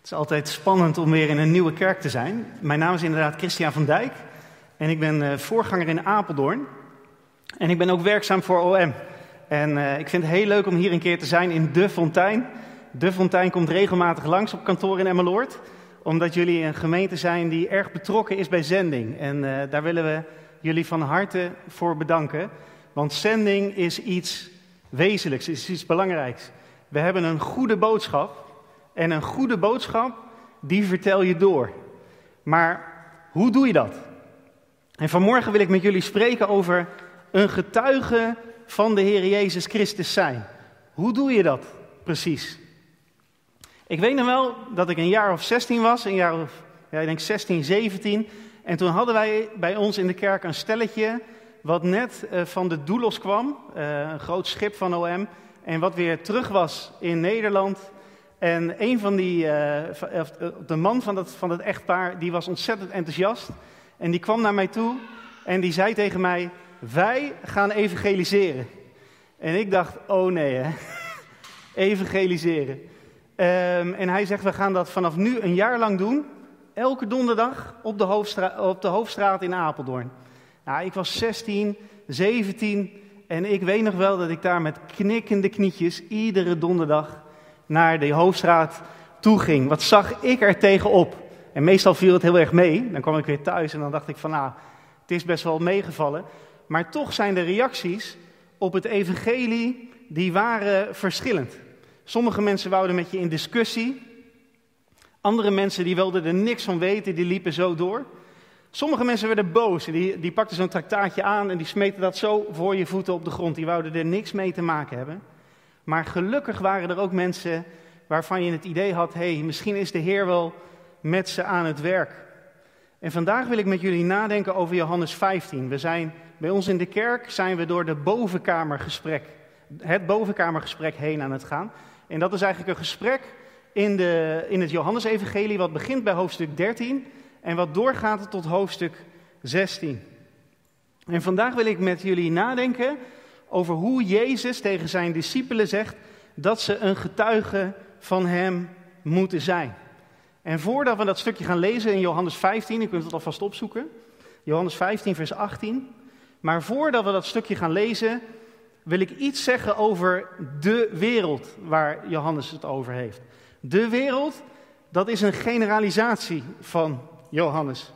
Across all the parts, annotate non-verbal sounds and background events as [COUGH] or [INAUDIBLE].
Het is altijd spannend om weer in een nieuwe kerk te zijn. Mijn naam is inderdaad Christian van Dijk en ik ben uh, voorganger in Apeldoorn. En ik ben ook werkzaam voor OM. En uh, ik vind het heel leuk om hier een keer te zijn in De Fontein. De Fontein komt regelmatig langs op kantoor in Emmeloord. Omdat jullie een gemeente zijn die erg betrokken is bij zending. En uh, daar willen we jullie van harte voor bedanken. Want zending is iets wezenlijks, is iets belangrijks. We hebben een goede boodschap. En een goede boodschap, die vertel je door. Maar hoe doe je dat? En vanmorgen wil ik met jullie spreken over een getuige van de Heer Jezus Christus zijn. Hoe doe je dat precies? Ik weet nog wel dat ik een jaar of 16 was, een jaar of, ja, ik denk 16, 17. En toen hadden wij bij ons in de kerk een stelletje wat net uh, van de Doelos kwam, uh, een groot schip van OM. En wat weer terug was in Nederland. En een van die, uh, de man van dat, van het echtpaar, die was ontzettend enthousiast. En die kwam naar mij toe en die zei tegen mij, wij gaan evangeliseren. En ik dacht, oh nee hè, [LAUGHS] evangeliseren. Um, en hij zegt, we gaan dat vanaf nu een jaar lang doen. Elke donderdag op de, op de hoofdstraat in Apeldoorn. Nou, ik was 16, 17 en ik weet nog wel dat ik daar met knikkende knietjes iedere donderdag naar de hoofdstraat toe ging. Wat zag ik er tegenop? En meestal viel het heel erg mee. Dan kwam ik weer thuis en dan dacht ik van nou, het is best wel meegevallen. Maar toch zijn de reacties op het evangelie, die waren verschillend. Sommige mensen wouden met je in discussie. Andere mensen die wilden er niks van weten, die liepen zo door. Sommige mensen werden boos. Die, die pakten zo'n traktaatje aan en die smeten dat zo voor je voeten op de grond. Die wouden er niks mee te maken hebben. Maar gelukkig waren er ook mensen waarvan je het idee had: hé, hey, misschien is de Heer wel met ze aan het werk. En vandaag wil ik met jullie nadenken over Johannes 15. We zijn bij ons in de kerk zijn we door de bovenkamergesprek, het bovenkamergesprek heen aan het gaan. En dat is eigenlijk een gesprek in, de, in het Johannesevangelie wat begint bij hoofdstuk 13 en wat doorgaat tot hoofdstuk 16. En vandaag wil ik met jullie nadenken over hoe Jezus tegen zijn discipelen zegt dat ze een getuige van hem moeten zijn. En voordat we dat stukje gaan lezen in Johannes 15, je kunt het alvast opzoeken, Johannes 15, vers 18. Maar voordat we dat stukje gaan lezen, wil ik iets zeggen over de wereld waar Johannes het over heeft. De wereld, dat is een generalisatie van Johannes.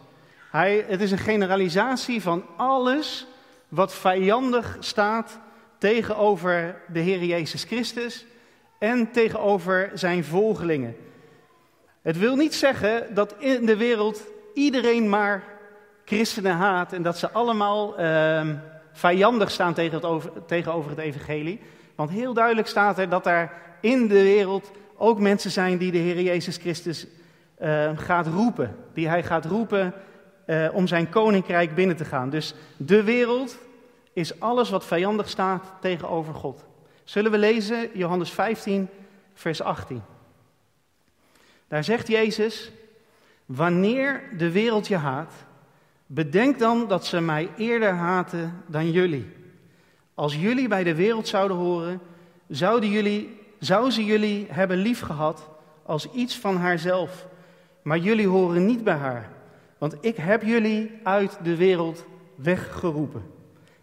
Hij, het is een generalisatie van alles wat vijandig staat tegenover de Heer Jezus Christus en tegenover zijn volgelingen. Het wil niet zeggen dat in de wereld iedereen maar christenen haat en dat ze allemaal uh, vijandig staan tegenover het evangelie. Want heel duidelijk staat er dat er in de wereld ook mensen zijn die de Heer Jezus Christus uh, gaat roepen. Die hij gaat roepen uh, om zijn koninkrijk binnen te gaan. Dus de wereld is alles wat vijandig staat tegenover God. Zullen we lezen Johannes 15, vers 18. Daar zegt Jezus, wanneer de wereld je haat, bedenk dan dat ze mij eerder haten dan jullie. Als jullie bij de wereld zouden horen, zouden jullie, zou ze jullie hebben liefgehad als iets van haarzelf. Maar jullie horen niet bij haar, want ik heb jullie uit de wereld weggeroepen.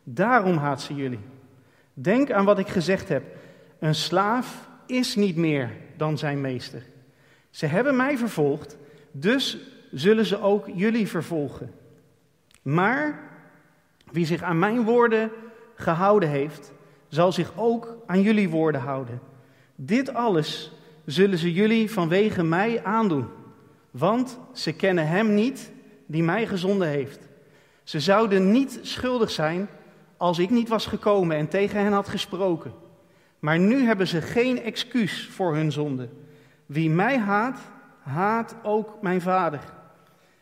Daarom haat ze jullie. Denk aan wat ik gezegd heb. Een slaaf is niet meer dan zijn meester. Ze hebben mij vervolgd, dus zullen ze ook jullie vervolgen. Maar wie zich aan mijn woorden gehouden heeft, zal zich ook aan jullie woorden houden. Dit alles zullen ze jullie vanwege mij aandoen, want ze kennen hem niet die mij gezonden heeft. Ze zouden niet schuldig zijn als ik niet was gekomen en tegen hen had gesproken. Maar nu hebben ze geen excuus voor hun zonde. Wie mij haat, haat ook mijn vader.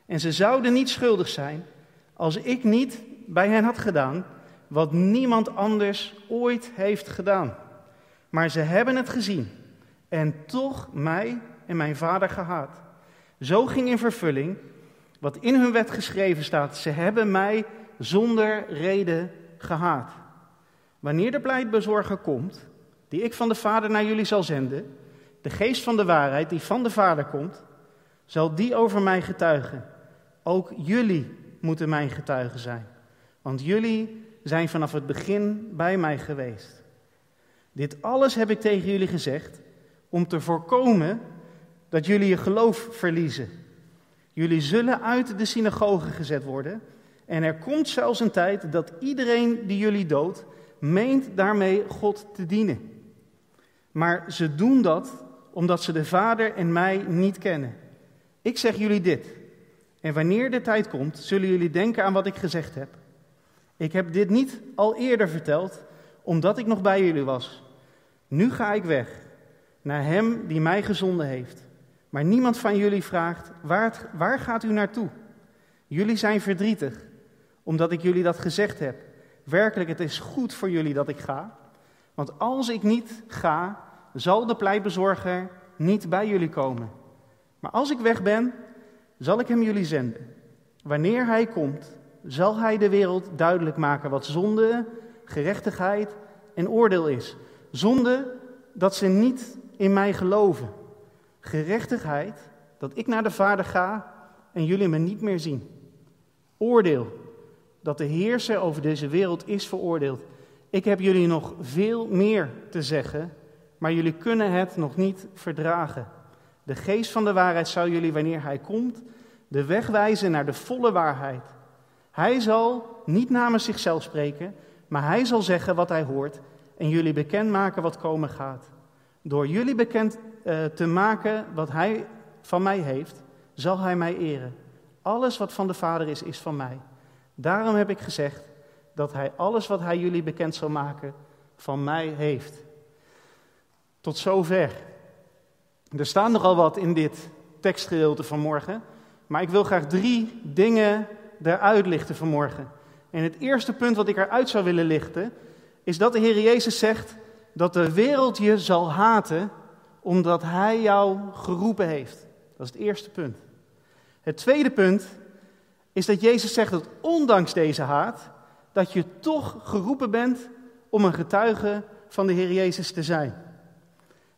En ze zouden niet schuldig zijn als ik niet bij hen had gedaan wat niemand anders ooit heeft gedaan. Maar ze hebben het gezien en toch mij en mijn vader gehaat. Zo ging in vervulling wat in hun wet geschreven staat. Ze hebben mij zonder reden gehaat. Wanneer de pleitbezorger komt, die ik van de Vader naar jullie zal zenden, de geest van de waarheid die van de Vader komt, zal die over mij getuigen. Ook jullie moeten mijn getuigen zijn, want jullie zijn vanaf het begin bij mij geweest. Dit alles heb ik tegen jullie gezegd om te voorkomen dat jullie je geloof verliezen. Jullie zullen uit de synagoge gezet worden. En er komt zelfs een tijd dat iedereen die jullie doodt, meent daarmee God te dienen. Maar ze doen dat omdat ze de Vader en mij niet kennen. Ik zeg jullie dit. En wanneer de tijd komt, zullen jullie denken aan wat ik gezegd heb. Ik heb dit niet al eerder verteld, omdat ik nog bij jullie was. Nu ga ik weg, naar Hem die mij gezonden heeft. Maar niemand van jullie vraagt, waar, waar gaat u naartoe? Jullie zijn verdrietig, omdat ik jullie dat gezegd heb. Werkelijk, het is goed voor jullie dat ik ga. Want als ik niet ga, zal de pleitbezorger niet bij jullie komen. Maar als ik weg ben, zal ik hem jullie zenden. Wanneer hij komt, zal hij de wereld duidelijk maken wat zonde, gerechtigheid en oordeel is. Zonde dat ze niet in mij geloven. Gerechtigheid dat ik naar de Vader ga en jullie me niet meer zien. Oordeel dat de heerser over deze wereld is veroordeeld. Ik heb jullie nog veel meer te zeggen, maar jullie kunnen het nog niet verdragen. De geest van de waarheid zou jullie, wanneer hij komt, de weg wijzen naar de volle waarheid. Hij zal niet namens zichzelf spreken, maar hij zal zeggen wat hij hoort en jullie bekendmaken wat komen gaat. Door jullie bekend uh, te maken wat hij van mij heeft, zal hij mij eren. Alles wat van de Vader is, is van mij. Daarom heb ik gezegd dat hij alles wat hij jullie bekend zal maken, van mij heeft. Tot zover. Er staan nogal wat in dit tekstgedeelte van morgen, maar ik wil graag drie dingen eruit lichten vanmorgen. En het eerste punt wat ik eruit zou willen lichten, is dat de Heer Jezus zegt dat de wereld je zal haten omdat Hij jou geroepen heeft. Dat is het eerste punt. Het tweede punt is dat Jezus zegt dat ondanks deze haat, dat je toch geroepen bent om een getuige van de Heer Jezus te zijn.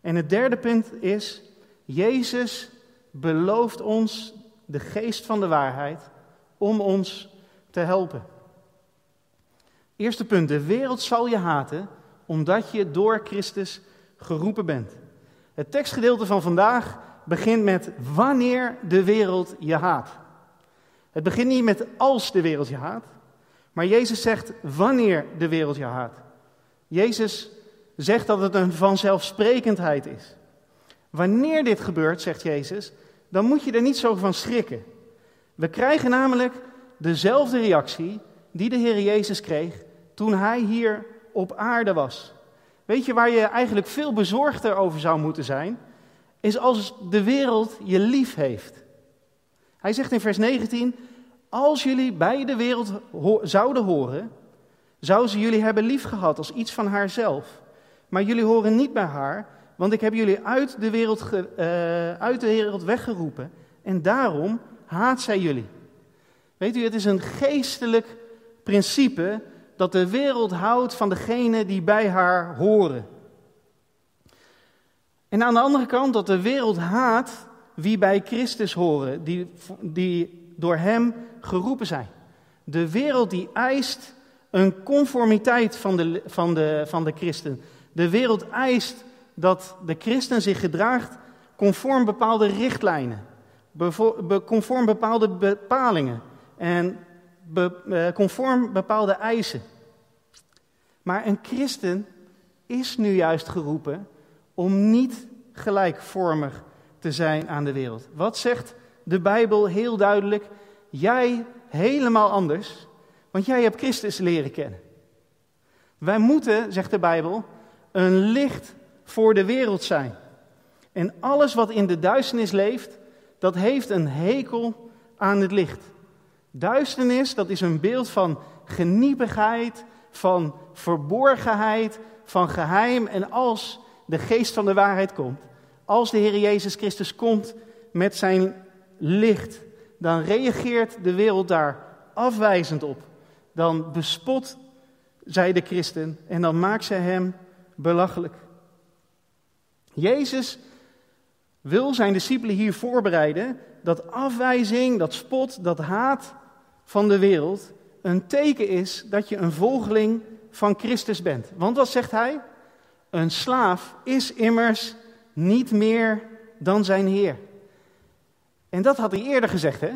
En het derde punt is, Jezus belooft ons de geest van de waarheid om ons te helpen. Eerste punt, de wereld zal je haten omdat je door Christus geroepen bent. Het tekstgedeelte van vandaag begint met wanneer de wereld je haat. Het begint niet met als de wereld je haat, maar Jezus zegt wanneer de wereld je haat. Jezus zegt dat het een vanzelfsprekendheid is. Wanneer dit gebeurt, zegt Jezus, dan moet je er niet zo van schrikken. We krijgen namelijk dezelfde reactie die de Heer Jezus kreeg toen hij hier op aarde was. Weet je waar je eigenlijk veel bezorgder over zou moeten zijn? Is als de wereld je lief heeft. Hij zegt in vers 19: Als jullie bij de wereld zouden horen, zou ze jullie hebben lief gehad als iets van haarzelf. Maar jullie horen niet bij haar, want ik heb jullie uit de wereld, uh, uit de wereld weggeroepen. En daarom haat zij jullie. Weet u, het is een geestelijk principe dat de wereld houdt van degene die bij haar horen. En aan de andere kant dat de wereld haat wie bij Christus horen, die, die door Hem geroepen zijn. De wereld die eist een conformiteit van de, van, de, van de christen. De wereld eist dat de christen zich gedraagt conform bepaalde richtlijnen, conform bepaalde bepalingen en eh, conform bepaalde eisen. Maar een christen is nu juist geroepen om niet gelijkvormig te zijn aan de wereld. Wat zegt de Bijbel heel duidelijk? Jij helemaal anders, want jij hebt Christus leren kennen. Wij moeten, zegt de Bijbel, een licht voor de wereld zijn. En alles wat in de duisternis leeft, dat heeft een hekel aan het licht. Duisternis, dat is een beeld van geniepigheid, van verborgenheid, van geheim. En als de geest van de waarheid komt, als de Heer Jezus Christus komt met zijn licht, dan reageert de wereld daar afwijzend op. Dan bespot zij de christen en dan maakt zij hem belachelijk. Jezus wil zijn discipelen hier voorbereiden dat afwijzing, dat spot, dat haat van de wereld een teken is dat je een volgeling van Christus bent. Want wat zegt hij? Een slaaf is immers niet meer dan zijn Heer. En dat had hij eerder gezegd, hè?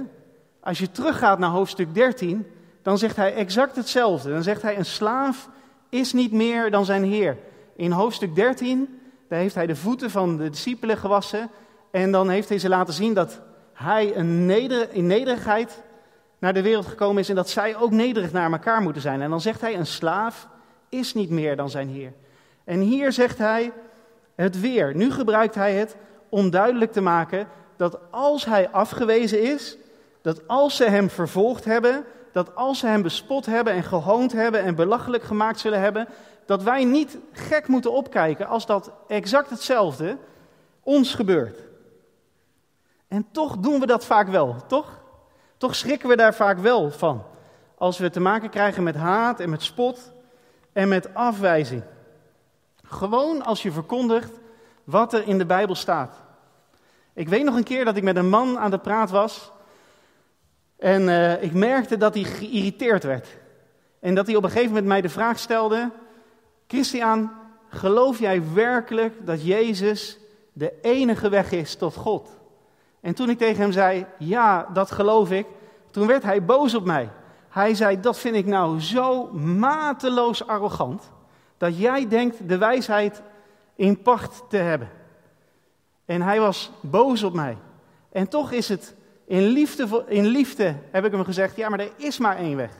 Als je teruggaat naar hoofdstuk 13, dan zegt hij exact hetzelfde. Dan zegt hij: Een slaaf is niet meer dan zijn Heer. In hoofdstuk 13, daar heeft hij de voeten van de discipelen gewassen. En dan heeft hij ze laten zien dat hij een neder, in nederigheid naar de wereld gekomen is en dat zij ook nederig naar elkaar moeten zijn. En dan zegt hij: Een slaaf is niet meer dan zijn Heer. En hier zegt hij het weer. Nu gebruikt hij het om duidelijk te maken dat als hij afgewezen is, dat als ze hem vervolgd hebben, dat als ze hem bespot hebben en gehoond hebben en belachelijk gemaakt zullen hebben, dat wij niet gek moeten opkijken als dat exact hetzelfde ons gebeurt. En toch doen we dat vaak wel, toch? Toch schrikken we daar vaak wel van. Als we te maken krijgen met haat en met spot en met afwijzing. Gewoon als je verkondigt wat er in de Bijbel staat. Ik weet nog een keer dat ik met een man aan de praat was. En uh, ik merkte dat hij geïrriteerd werd. En dat hij op een gegeven moment mij de vraag stelde: Christian, geloof jij werkelijk dat Jezus de enige weg is tot God? En toen ik tegen hem zei: Ja, dat geloof ik. Toen werd hij boos op mij. Hij zei: Dat vind ik nou zo mateloos arrogant. Dat jij denkt de wijsheid in pacht te hebben. En hij was boos op mij. En toch is het in liefde, in liefde, heb ik hem gezegd, ja, maar er is maar één weg.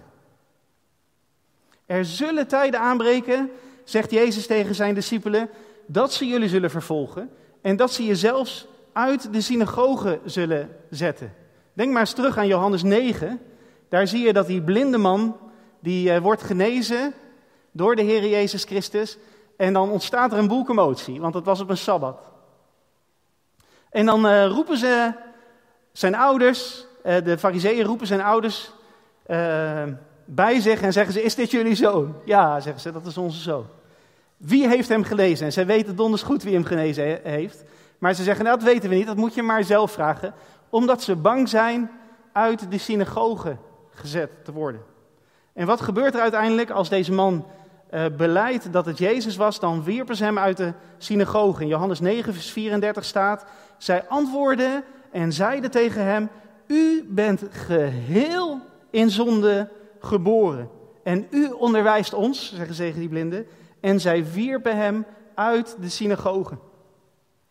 Er zullen tijden aanbreken, zegt Jezus tegen zijn discipelen, dat ze jullie zullen vervolgen en dat ze je zelfs uit de synagoge zullen zetten. Denk maar eens terug aan Johannes 9. Daar zie je dat die blinde man, die eh, wordt genezen door de Heer Jezus Christus. En dan ontstaat er een boel commotie, want het was op een Sabbat. En dan uh, roepen ze zijn ouders, uh, de fariseeën roepen zijn ouders uh, bij zich en zeggen ze, is dit jullie zoon? Ja, zeggen ze, dat is onze zoon. Wie heeft hem gelezen? En zij weten donders goed wie hem genezen heeft. Maar ze zeggen, nou, dat weten we niet, dat moet je maar zelf vragen. Omdat ze bang zijn uit de synagoge gezet te worden. En wat gebeurt er uiteindelijk als deze man uh, beleidt dat het Jezus was, dan wierpen ze hem uit de synagoge. In Johannes 9, vers 34 staat, zij antwoordden en zeiden tegen hem, u bent geheel in zonde geboren. En u onderwijst ons, zeggen ze tegen die blinden. En zij wierpen hem uit de synagoge.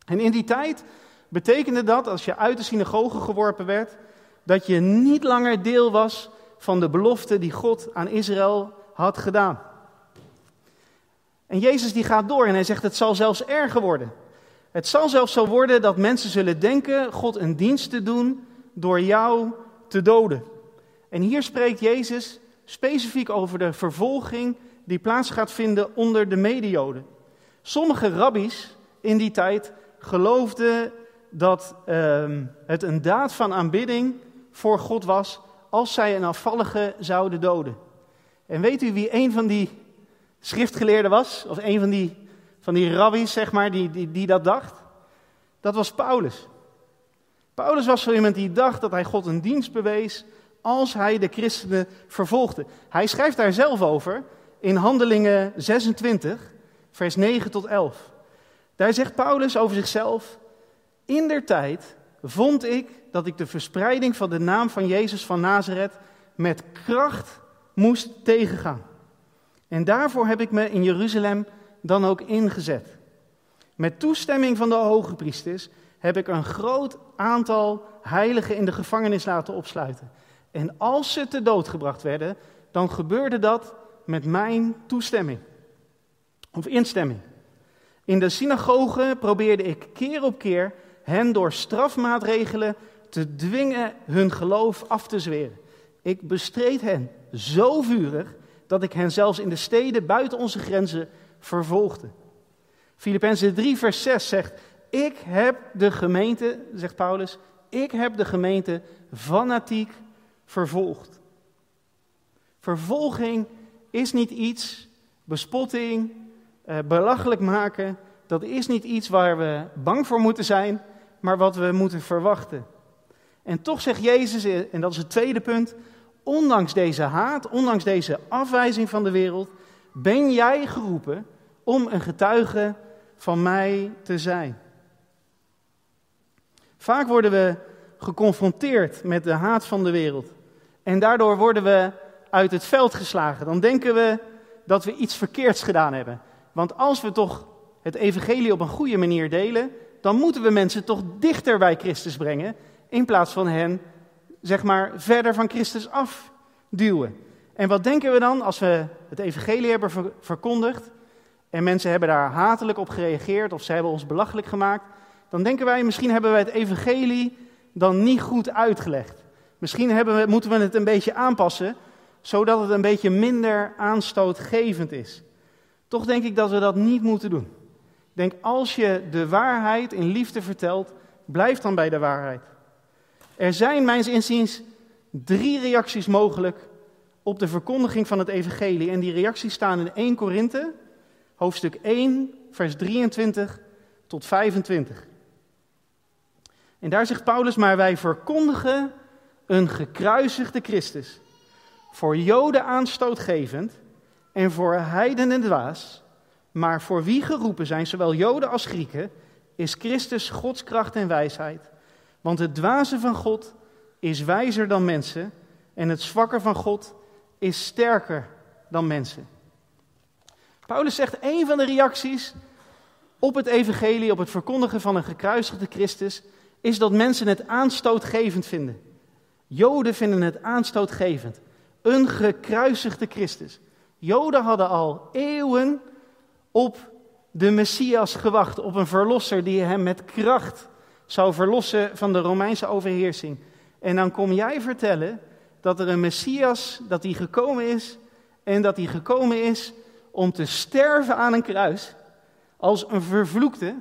En in die tijd betekende dat, als je uit de synagoge geworpen werd, dat je niet langer deel was van de belofte die God aan Israël had gedaan. En Jezus die gaat door en hij zegt het zal zelfs erger worden. Het zal zelfs zo worden dat mensen zullen denken God een dienst te doen door jou te doden. En hier spreekt Jezus specifiek over de vervolging die plaats gaat vinden onder de medejoden. Sommige rabbies in die tijd geloofden dat uh, het een daad van aanbidding voor God was als zij een afvallige zouden doden. En weet u wie een van die schriftgeleerden was? Of een van die, van die rabbies, zeg maar, die, die, die dat dacht? Dat was Paulus. Paulus was zo iemand die dacht dat hij God een dienst bewees als hij de christenen vervolgde. Hij schrijft daar zelf over in Handelingen 26, vers 9 tot 11. Daar zegt Paulus over zichzelf: In der tijd vond ik dat ik de verspreiding van de naam van Jezus van Nazareth met kracht moest tegengaan. En daarvoor heb ik me in Jeruzalem dan ook ingezet. Met toestemming van de hoge priesters heb ik een groot aantal heiligen in de gevangenis laten opsluiten. En als ze te dood gebracht werden, dan gebeurde dat met mijn toestemming. Of instemming. In de synagoge probeerde ik keer op keer hen door strafmaatregelen te dwingen hun geloof af te zweren. Ik bestreed hen zo vurig dat ik hen zelfs in de steden buiten onze grenzen vervolgde. Filippenzen 3, vers 6 zegt: Ik heb de gemeente, zegt Paulus, ik heb de gemeente fanatiek vervolgd. Vervolging is niet iets, bespotting, eh, belachelijk maken, dat is niet iets waar we bang voor moeten zijn, maar wat we moeten verwachten. En toch zegt Jezus, en dat is het tweede punt, ondanks deze haat, ondanks deze afwijzing van de wereld, ben jij geroepen om een getuige van mij te zijn. Vaak worden we geconfronteerd met de haat van de wereld. En daardoor worden we uit het veld geslagen. Dan denken we dat we iets verkeerds gedaan hebben. Want als we toch het evangelie op een goede manier delen, dan moeten we mensen toch dichter bij Christus brengen, in plaats van hen, zeg maar, verder van Christus afduwen. En wat denken we dan als we het evangelie hebben verkondigd en mensen hebben daar hatelijk op gereageerd of ze hebben ons belachelijk gemaakt? Dan denken wij, misschien hebben wij het evangelie dan niet goed uitgelegd. Misschien we, moeten we het een beetje aanpassen, zodat het een beetje minder aanstootgevend is. Toch denk ik dat we dat niet moeten doen. Ik denk, als je de waarheid in liefde vertelt, blijf dan bij de waarheid. Er zijn, mijns inziens, drie reacties mogelijk op de verkondiging van het evangelie. En die reacties staan in 1 Korinthe, hoofdstuk 1, vers 23 tot 25. En daar zegt Paulus, maar wij verkondigen een gekruisigde Christus. Voor Joden aanstootgevend en voor heidenen dwaas. Maar voor wie geroepen zijn, zowel Joden als Grieken, is Christus Gods kracht en wijsheid. Want het dwaze van God is wijzer dan mensen en het zwakke van God is sterker dan mensen. Paulus zegt een van de reacties op het evangelie, op het verkondigen van een gekruisigde Christus, is dat mensen het aanstootgevend vinden. Joden vinden het aanstootgevend. Een gekruisigde Christus. Joden hadden al eeuwen op de Messias gewacht, op een verlosser die hem met kracht zou verlossen van de Romeinse overheersing. En dan kom jij vertellen dat er een Messias, dat hij gekomen is en dat hij gekomen is om te sterven aan een kruis als een vervloekte,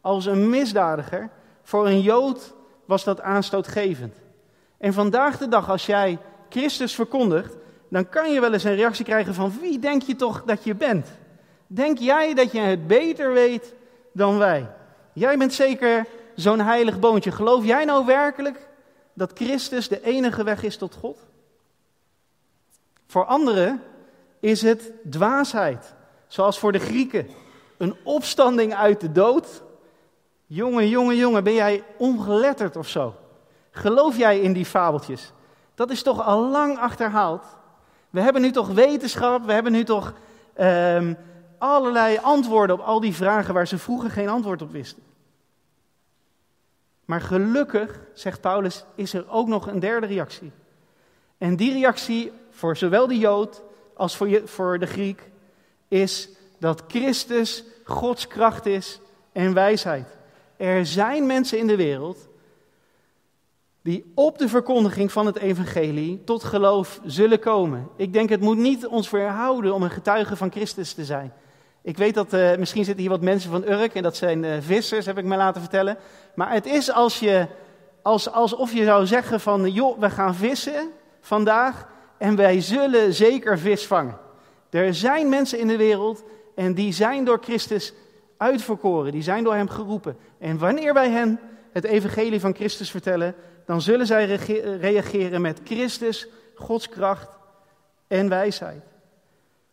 als een misdadiger. Voor een Jood was dat aanstootgevend. En vandaag de dag, als jij Christus verkondigt, dan kan je wel eens een reactie krijgen van wie denk je toch dat je bent? Denk jij dat je het beter weet dan wij? Jij bent zeker zo'n heilig boontje. Geloof jij nou werkelijk dat Christus de enige weg is tot God? Voor anderen is het dwaasheid, zoals voor de Grieken. Een opstanding uit de dood. Jongen, jongen, jongen, ben jij ongeletterd of zo? Geloof jij in die fabeltjes? Dat is toch al lang achterhaald? We hebben nu toch wetenschap, we hebben nu toch ehm, allerlei antwoorden op al die vragen waar ze vroeger geen antwoord op wisten. Maar gelukkig, zegt Paulus, is er ook nog een derde reactie. En die reactie voor zowel de Jood als voor, je, voor de Griek is dat Christus Gods kracht is en wijsheid. Er zijn mensen in de wereld die op de verkondiging van het evangelie tot geloof zullen komen. Ik denk het moet niet ons weerhouden om een getuige van Christus te zijn. Ik weet dat uh, misschien zitten hier wat mensen van Urk en dat zijn uh, vissers, heb ik me laten vertellen. Maar het is als je, als, alsof je zou zeggen van, joh, we gaan vissen vandaag en wij zullen zeker vis vangen. Er zijn mensen in de wereld en die zijn door Christus uitverkoren, die zijn door Hem geroepen. En wanneer wij hen het evangelie van Christus vertellen, dan zullen zij reageren met Christus, Gods kracht en wijsheid.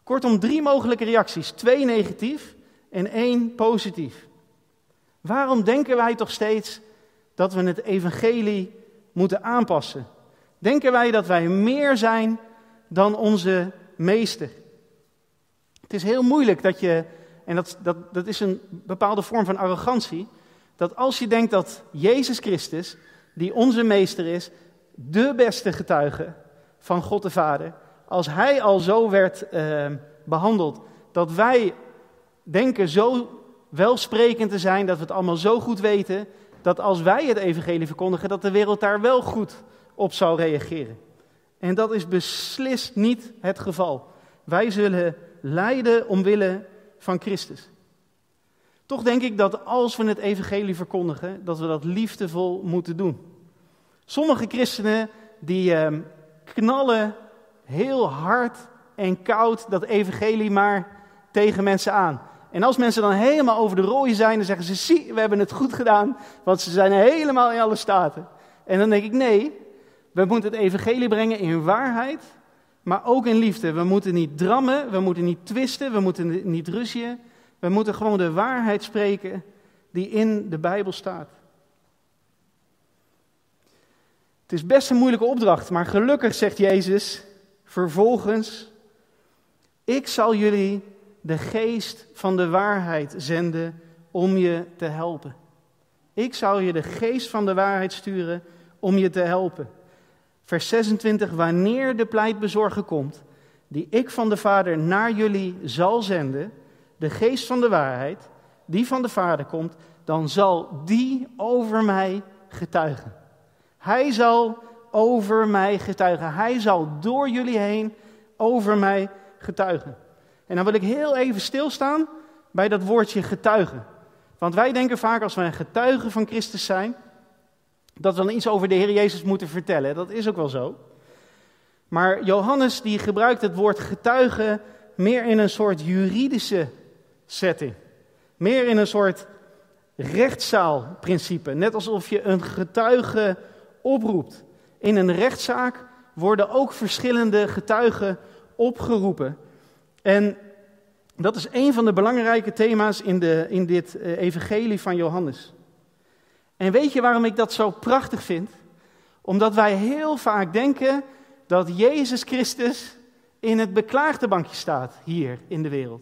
Kortom, drie mogelijke reacties. Twee negatief en één positief. Waarom denken wij toch steeds dat we het evangelie moeten aanpassen? Denken wij dat wij meer zijn dan onze meester? Het is heel moeilijk dat je, en dat, dat, dat is een bepaalde vorm van arrogantie, dat als je denkt dat Jezus Christus, die onze meester is, de beste getuige van God de Vader, als hij al zo werd uh, behandeld, dat wij denken zo welsprekend te zijn, dat we het allemaal zo goed weten, dat als wij het evangelie verkondigen, dat de wereld daar wel goed op zou reageren. En dat is beslist niet het geval. Wij zullen lijden omwille van Christus. Toch denk ik dat als we het evangelie verkondigen, dat we dat liefdevol moeten doen. Sommige christenen die uh, knallen heel hard en koud dat evangelie maar tegen mensen aan. En als mensen dan helemaal over de rode zijn, dan zeggen ze: zie, we hebben het goed gedaan, want ze zijn helemaal in alle staten. En dan denk ik: nee, we moeten het evangelie brengen in waarheid, maar ook in liefde. We moeten niet drammen, we moeten niet twisten, we moeten niet ruzien. We moeten gewoon de waarheid spreken die in de Bijbel staat. Het is best een moeilijke opdracht, maar gelukkig zegt Jezus vervolgens: Ik zal jullie de geest van de waarheid zenden om je te helpen. Ik zal je de geest van de waarheid sturen om je te helpen. Vers 26, wanneer de pleitbezorger komt, die ik van de Vader naar jullie zal zenden, de geest van de waarheid, die van de Vader komt, dan zal die over mij getuigen. Hij zal over mij getuigen. Hij zal door jullie heen over mij getuigen. En dan wil ik heel even stilstaan bij dat woordje getuigen. Want wij denken vaak als we een getuige van Christus zijn, dat we dan iets over de Heer Jezus moeten vertellen. Dat is ook wel zo. Maar Johannes die gebruikt het woord getuigen meer in een soort juridische setting. Meer in een soort rechtszaalprincipe. Net alsof je een getuige oproept. In een rechtszaak worden ook verschillende getuigen opgeroepen. En dat is een van de belangrijke thema's in, de, in dit eh, evangelie van Johannes. En weet je waarom ik dat zo prachtig vind? Omdat wij heel vaak denken dat Jezus Christus in het beklaagde bankje staat hier in de wereld.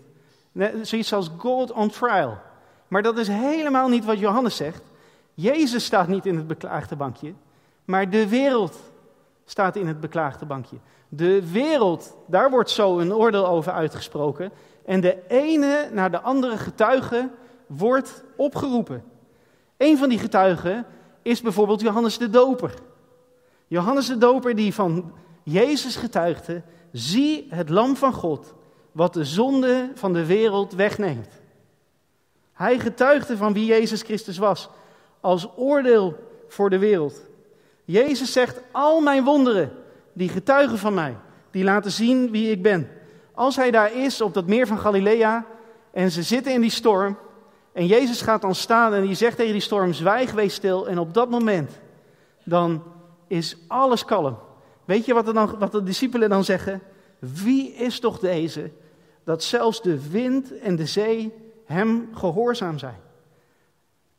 Zoiets als God on trial. Maar dat is helemaal niet wat Johannes zegt. Jezus staat niet in het beklaagde bankje, maar de wereld staat in het beklaagde bankje. De wereld, daar wordt zo een oordeel over uitgesproken. En de ene naar de andere getuige wordt opgeroepen. Een van die getuigen is bijvoorbeeld Johannes de Doper. Johannes de Doper die van Jezus getuigde, zie het lam van God, wat de zonde van de wereld wegneemt. Hij getuigde van wie Jezus Christus was, als oordeel voor de wereld. Jezus zegt, al mijn wonderen, die getuigen van mij, die laten zien wie ik ben. Als hij daar is op dat meer van Galilea en ze zitten in die storm en Jezus gaat dan staan en die zegt tegen die storm, zwijg, wees stil. En op dat moment, dan is alles kalm. Weet je wat, er dan, wat de discipelen dan zeggen? Wie is toch deze, dat zelfs de wind en de zee hem gehoorzaam zijn?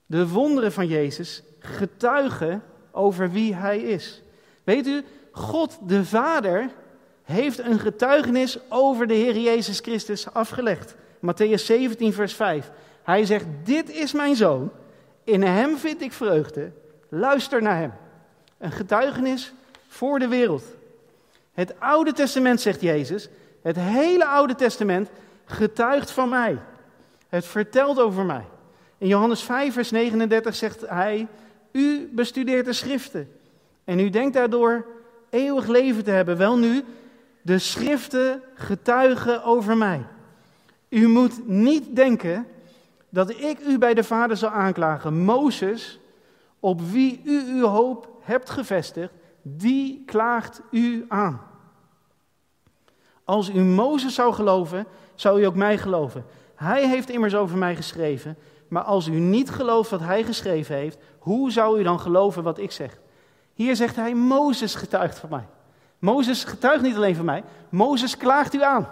De wonderen van Jezus getuigen over wie hij is. Weet u, God de Vader heeft een getuigenis over de Heer Jezus Christus afgelegd. Matthäus 17, vers 5. Hij zegt, dit is mijn zoon, in hem vind ik vreugde, luister naar hem. Een getuigenis voor de wereld. Het Oude Testament, zegt Jezus, het hele Oude Testament getuigt van mij. Het vertelt over mij. In Johannes 5, vers 39 zegt hij, u bestudeert de schriften en u denkt daardoor eeuwig leven te hebben. Wel nu, de schriften getuigen over mij. U moet niet denken dat ik u bij de Vader zal aanklagen. Mozes, op wie u uw hoop hebt gevestigd, die klaagt u aan. Als u Mozes zou geloven, zou u ook mij geloven. Hij heeft immers over mij geschreven. Maar als u niet gelooft wat hij geschreven heeft, hoe zou u dan geloven wat ik zeg? Hier zegt hij, Mozes getuigt van mij. Mozes getuigt niet alleen van mij, Mozes klaagt u aan.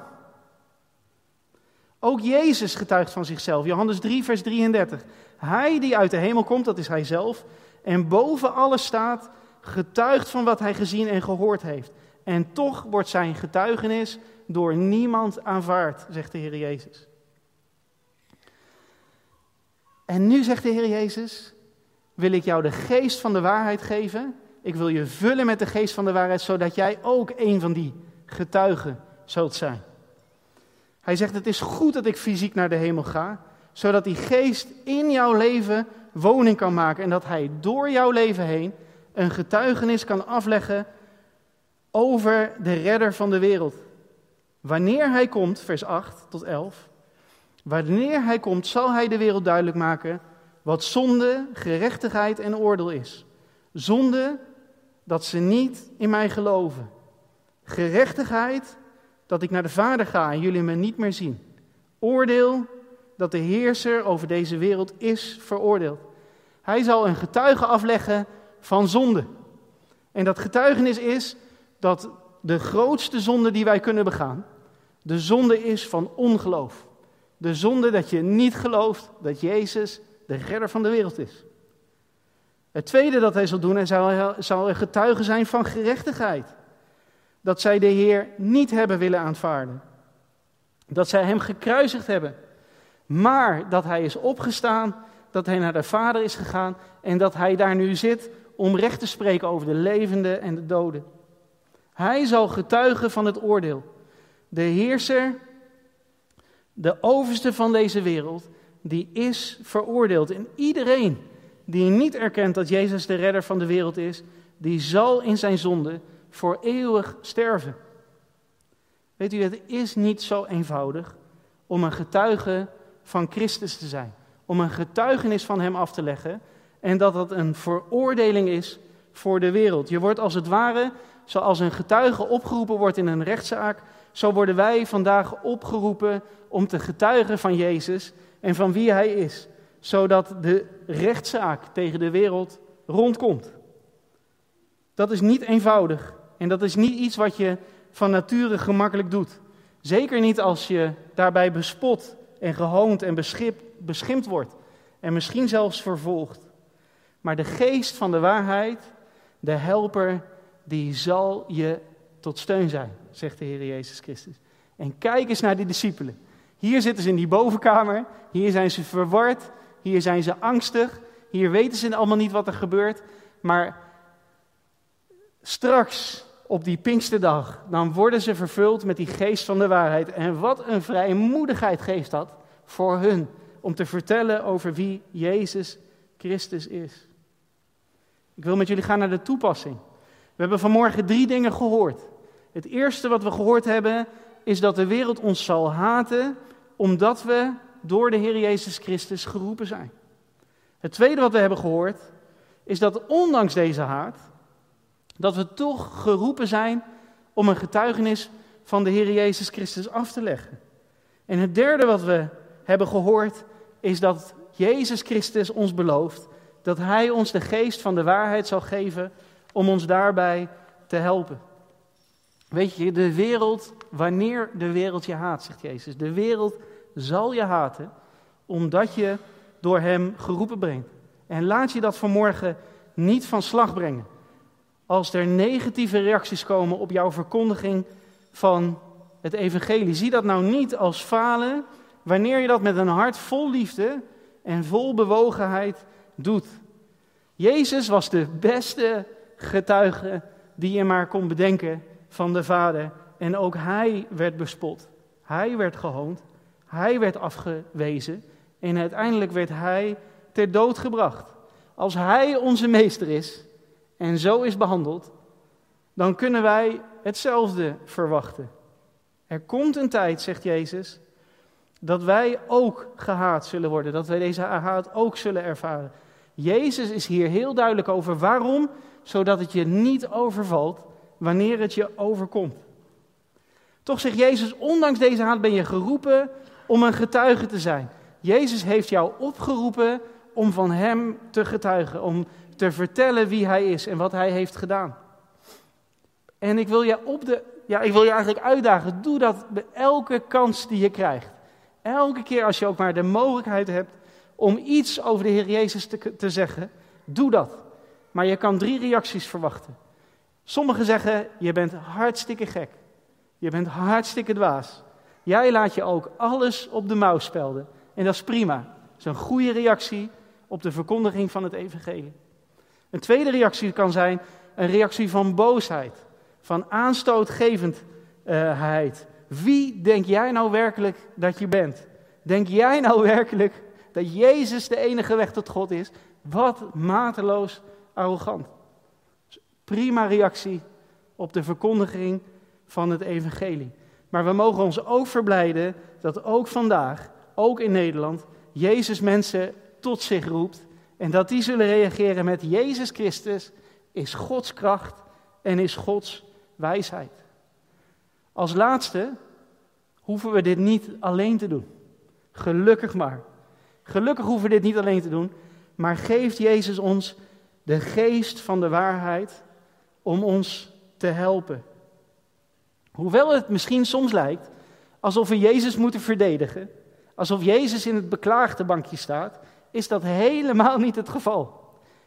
Ook Jezus getuigt van zichzelf. Johannes 3, vers 33. Hij die uit de hemel komt, dat is hij zelf, en boven alles staat, getuigt van wat hij gezien en gehoord heeft. En toch wordt zijn getuigenis door niemand aanvaard, zegt de Heer Jezus. En nu zegt de Heer Jezus, wil ik jou de geest van de waarheid geven. Ik wil je vullen met de geest van de waarheid, zodat jij ook een van die getuigen zult zijn. Hij zegt, het is goed dat ik fysiek naar de hemel ga, zodat die geest in jouw leven woning kan maken en dat hij door jouw leven heen een getuigenis kan afleggen over de redder van de wereld. Wanneer hij komt, vers 8 tot 11, wanneer hij komt zal hij de wereld duidelijk maken wat zonde, gerechtigheid en oordeel is. Zonde dat ze niet in mij geloven. Gerechtigheid dat ik naar de Vader ga en jullie me niet meer zien. Oordeel dat de heerser over deze wereld is veroordeeld. Hij zal een getuige afleggen van zonde. En dat getuigenis is dat de grootste zonde die wij kunnen begaan, de zonde is van ongeloof. De zonde dat je niet gelooft dat Jezus de redder van de wereld is. Het tweede dat hij zal doen, hij zal, een getuige zijn van gerechtigheid. Dat zij de Heer niet hebben willen aanvaarden. Dat zij hem gekruisigd hebben. Maar dat hij is opgestaan, dat hij naar de Vader is gegaan en dat hij daar nu zit om recht te spreken over de levenden en de doden. Hij zal getuigen van het oordeel. De heerser, de overste van deze wereld, die is veroordeeld. En iedereen die niet erkent dat Jezus de redder van de wereld is, die zal in zijn zonde voor eeuwig sterven. Weet u, het is niet zo eenvoudig om een getuige van Christus te zijn. Om een getuigenis van Hem af te leggen. En dat dat een veroordeling is voor de wereld. Je wordt als het ware, zoals een getuige opgeroepen wordt in een rechtszaak, zo worden wij vandaag opgeroepen om te getuigen van Jezus en van wie Hij is. Zodat de rechtszaak tegen de wereld rondkomt. Dat is niet eenvoudig. En dat is niet iets wat je van nature gemakkelijk doet. Zeker niet als je daarbij bespot en gehoond en beschimpt wordt. En misschien zelfs vervolgd. Maar de geest van de waarheid, de helper, die zal je tot steun zijn, zegt de Heer Jezus Christus. En kijk eens naar die discipelen. Hier zitten ze in die bovenkamer, hier zijn ze verward, hier zijn ze angstig, hier weten ze allemaal niet wat er gebeurt. Maar straks op die Pinksterdag, dan worden ze vervuld met die geest van de waarheid. En wat een vrijmoedigheid geeft dat voor hun om te vertellen over wie Jezus Christus is. Ik wil met jullie gaan naar de toepassing. We hebben vanmorgen drie dingen gehoord. Het eerste wat we gehoord hebben is dat de wereld ons zal haten omdat we door de Heer Jezus Christus geroepen zijn. Het tweede wat we hebben gehoord is dat ondanks deze haat, dat we toch geroepen zijn om een getuigenis van de Heer Jezus Christus af te leggen. En het derde wat we hebben gehoord is dat Jezus Christus ons belooft dat Hij ons de geest van de waarheid zal geven om ons daarbij te helpen. Weet je, de wereld, wanneer de wereld je haat, zegt Jezus, de wereld zal je haten omdat je door Hem geroepen brengt. En laat je dat vanmorgen niet van slag brengen. Als er negatieve reacties komen op jouw verkondiging van het evangelie, zie dat nou niet als falen wanneer je dat met een hart vol liefde en vol bewogenheid doet. Jezus was de beste getuige die je maar kon bedenken van de Vader. En ook hij werd bespot. Hij werd gehoond. Hij werd afgewezen. En uiteindelijk werd hij ter dood gebracht. Als hij onze meester is en zo is behandeld, dan kunnen wij hetzelfde verwachten. Er komt een tijd, zegt Jezus, dat wij ook gehaat zullen worden. Dat wij deze haat ook zullen ervaren. Jezus is hier heel duidelijk over. Waarom? Zodat het je niet overvalt wanneer het je overkomt. Toch zegt Jezus, ondanks deze haat ben je geroepen om een getuige te zijn. Jezus heeft jou opgeroepen om van Hem te getuigen, om te vertellen wie Hij is en wat Hij heeft gedaan. En ik wil je, op de, ja, ik wil je eigenlijk uitdagen, doe dat bij elke kans die je krijgt. Elke keer als je ook maar de mogelijkheid hebt om iets over de Heer Jezus te, te zeggen, doe dat. Maar je kan drie reacties verwachten. Sommigen zeggen, je bent hartstikke gek. Je bent hartstikke dwaas. Jij laat je ook alles op de mouw spelden. En dat is prima. Dat is een goede reactie op de verkondiging van het evangelie. Een tweede reactie kan zijn een reactie van boosheid. Van aanstootgevendheid. Wie denk jij nou werkelijk dat je bent? Denk jij nou [LAUGHS] werkelijk dat Jezus de enige weg tot God is? Wat mateloos arrogant. Prima reactie op de verkondiging van het evangelie. Maar we mogen ons ook verblijden dat ook vandaag, ook in Nederland, Jezus mensen tot zich roept. En dat die zullen reageren met Jezus Christus is Gods kracht en is Gods wijsheid. Als laatste hoeven we dit niet alleen te doen. Gelukkig maar. Gelukkig hoeven we dit niet alleen te doen, maar geeft Jezus ons de geest van de waarheid om ons te helpen. Hoewel het misschien soms lijkt alsof we Jezus moeten verdedigen, alsof Jezus in het beklaagde bankje staat, is dat helemaal niet het geval.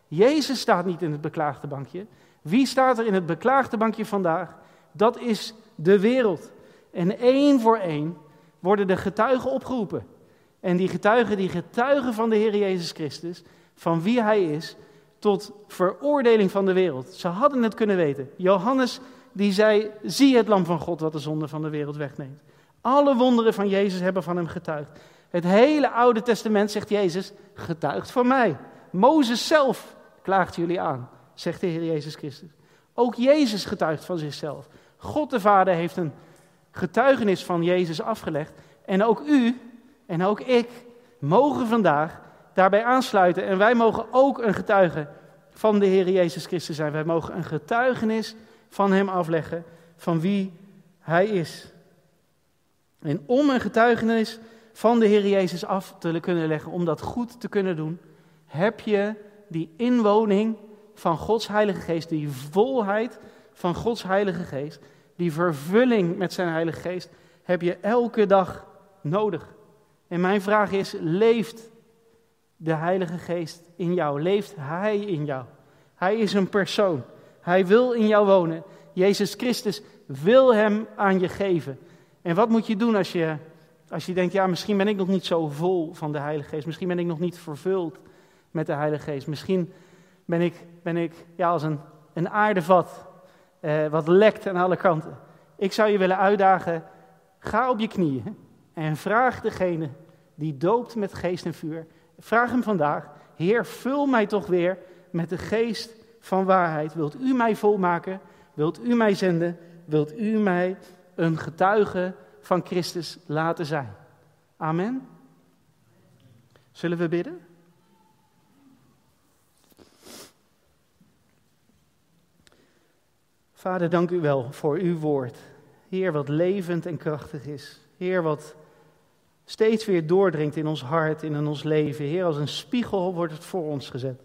Jezus staat niet in het beklaagde bankje. Wie staat er in het beklaagde bankje vandaag? Dat is de wereld. En één voor één worden de getuigen opgeroepen. En die getuigen, die getuigen van de Heer Jezus Christus, van wie Hij is, tot veroordeling van de wereld. Ze hadden het kunnen weten. Johannes die zei, zie het lam van God wat de zonde van de wereld wegneemt. Alle wonderen van Jezus hebben van hem getuigd. Het hele Oude Testament zegt Jezus, getuigt van mij. Mozes zelf klaagt jullie aan, zegt de Heer Jezus Christus. Ook Jezus getuigt van zichzelf. God de Vader heeft een getuigenis van Jezus afgelegd. En ook u en ook ik mogen vandaag daarbij aansluiten. En wij mogen ook een getuige van de Heer Jezus Christus zijn. Wij mogen een getuigenis van Hem afleggen, van wie Hij is. En om een getuigenis van de Heer Jezus af te kunnen leggen, om dat goed te kunnen doen, heb je die inwoning van Gods Heilige Geest, die volheid van Gods Heilige Geest, die vervulling met zijn Heilige Geest, heb je elke dag nodig. En mijn vraag is: leeft de Heilige Geest in jou? Leeft Hij in jou? Hij is een persoon. Hij wil in jou wonen. Jezus Christus wil Hem aan je geven. En wat moet je doen als je, als je denkt: ja, misschien ben ik nog niet zo vol van de Heilige Geest. Misschien ben ik nog niet vervuld met de Heilige Geest. Misschien ben ik, ben ik ja, als een, een aardevat eh, wat lekt aan alle kanten. Ik zou je willen uitdagen: ga op je knieën en vraag degene die doopt met geest en vuur. Vraag hem vandaag: Heer, vul mij toch weer met de geest van waarheid. Wilt u mij volmaken? Wilt u mij zenden? Wilt u mij een getuige van Christus laten zijn? Amen. Zullen we bidden? Vader, dank u wel voor uw woord. Heer, wat levend en krachtig is. Heer, wat steeds weer doordringt in ons hart, in ons leven. Heer, als een spiegel wordt het voor ons gezet.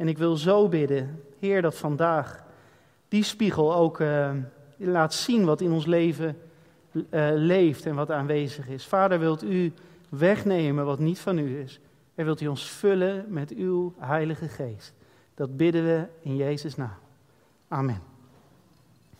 En ik wil zo bidden, Heer, dat vandaag die spiegel ook uh, laat zien wat in ons leven uh, leeft en wat aanwezig is. Vader, wilt u wegnemen wat niet van u is. En wilt u ons vullen met uw Heilige Geest. Dat bidden we in Jezus' naam. Amen.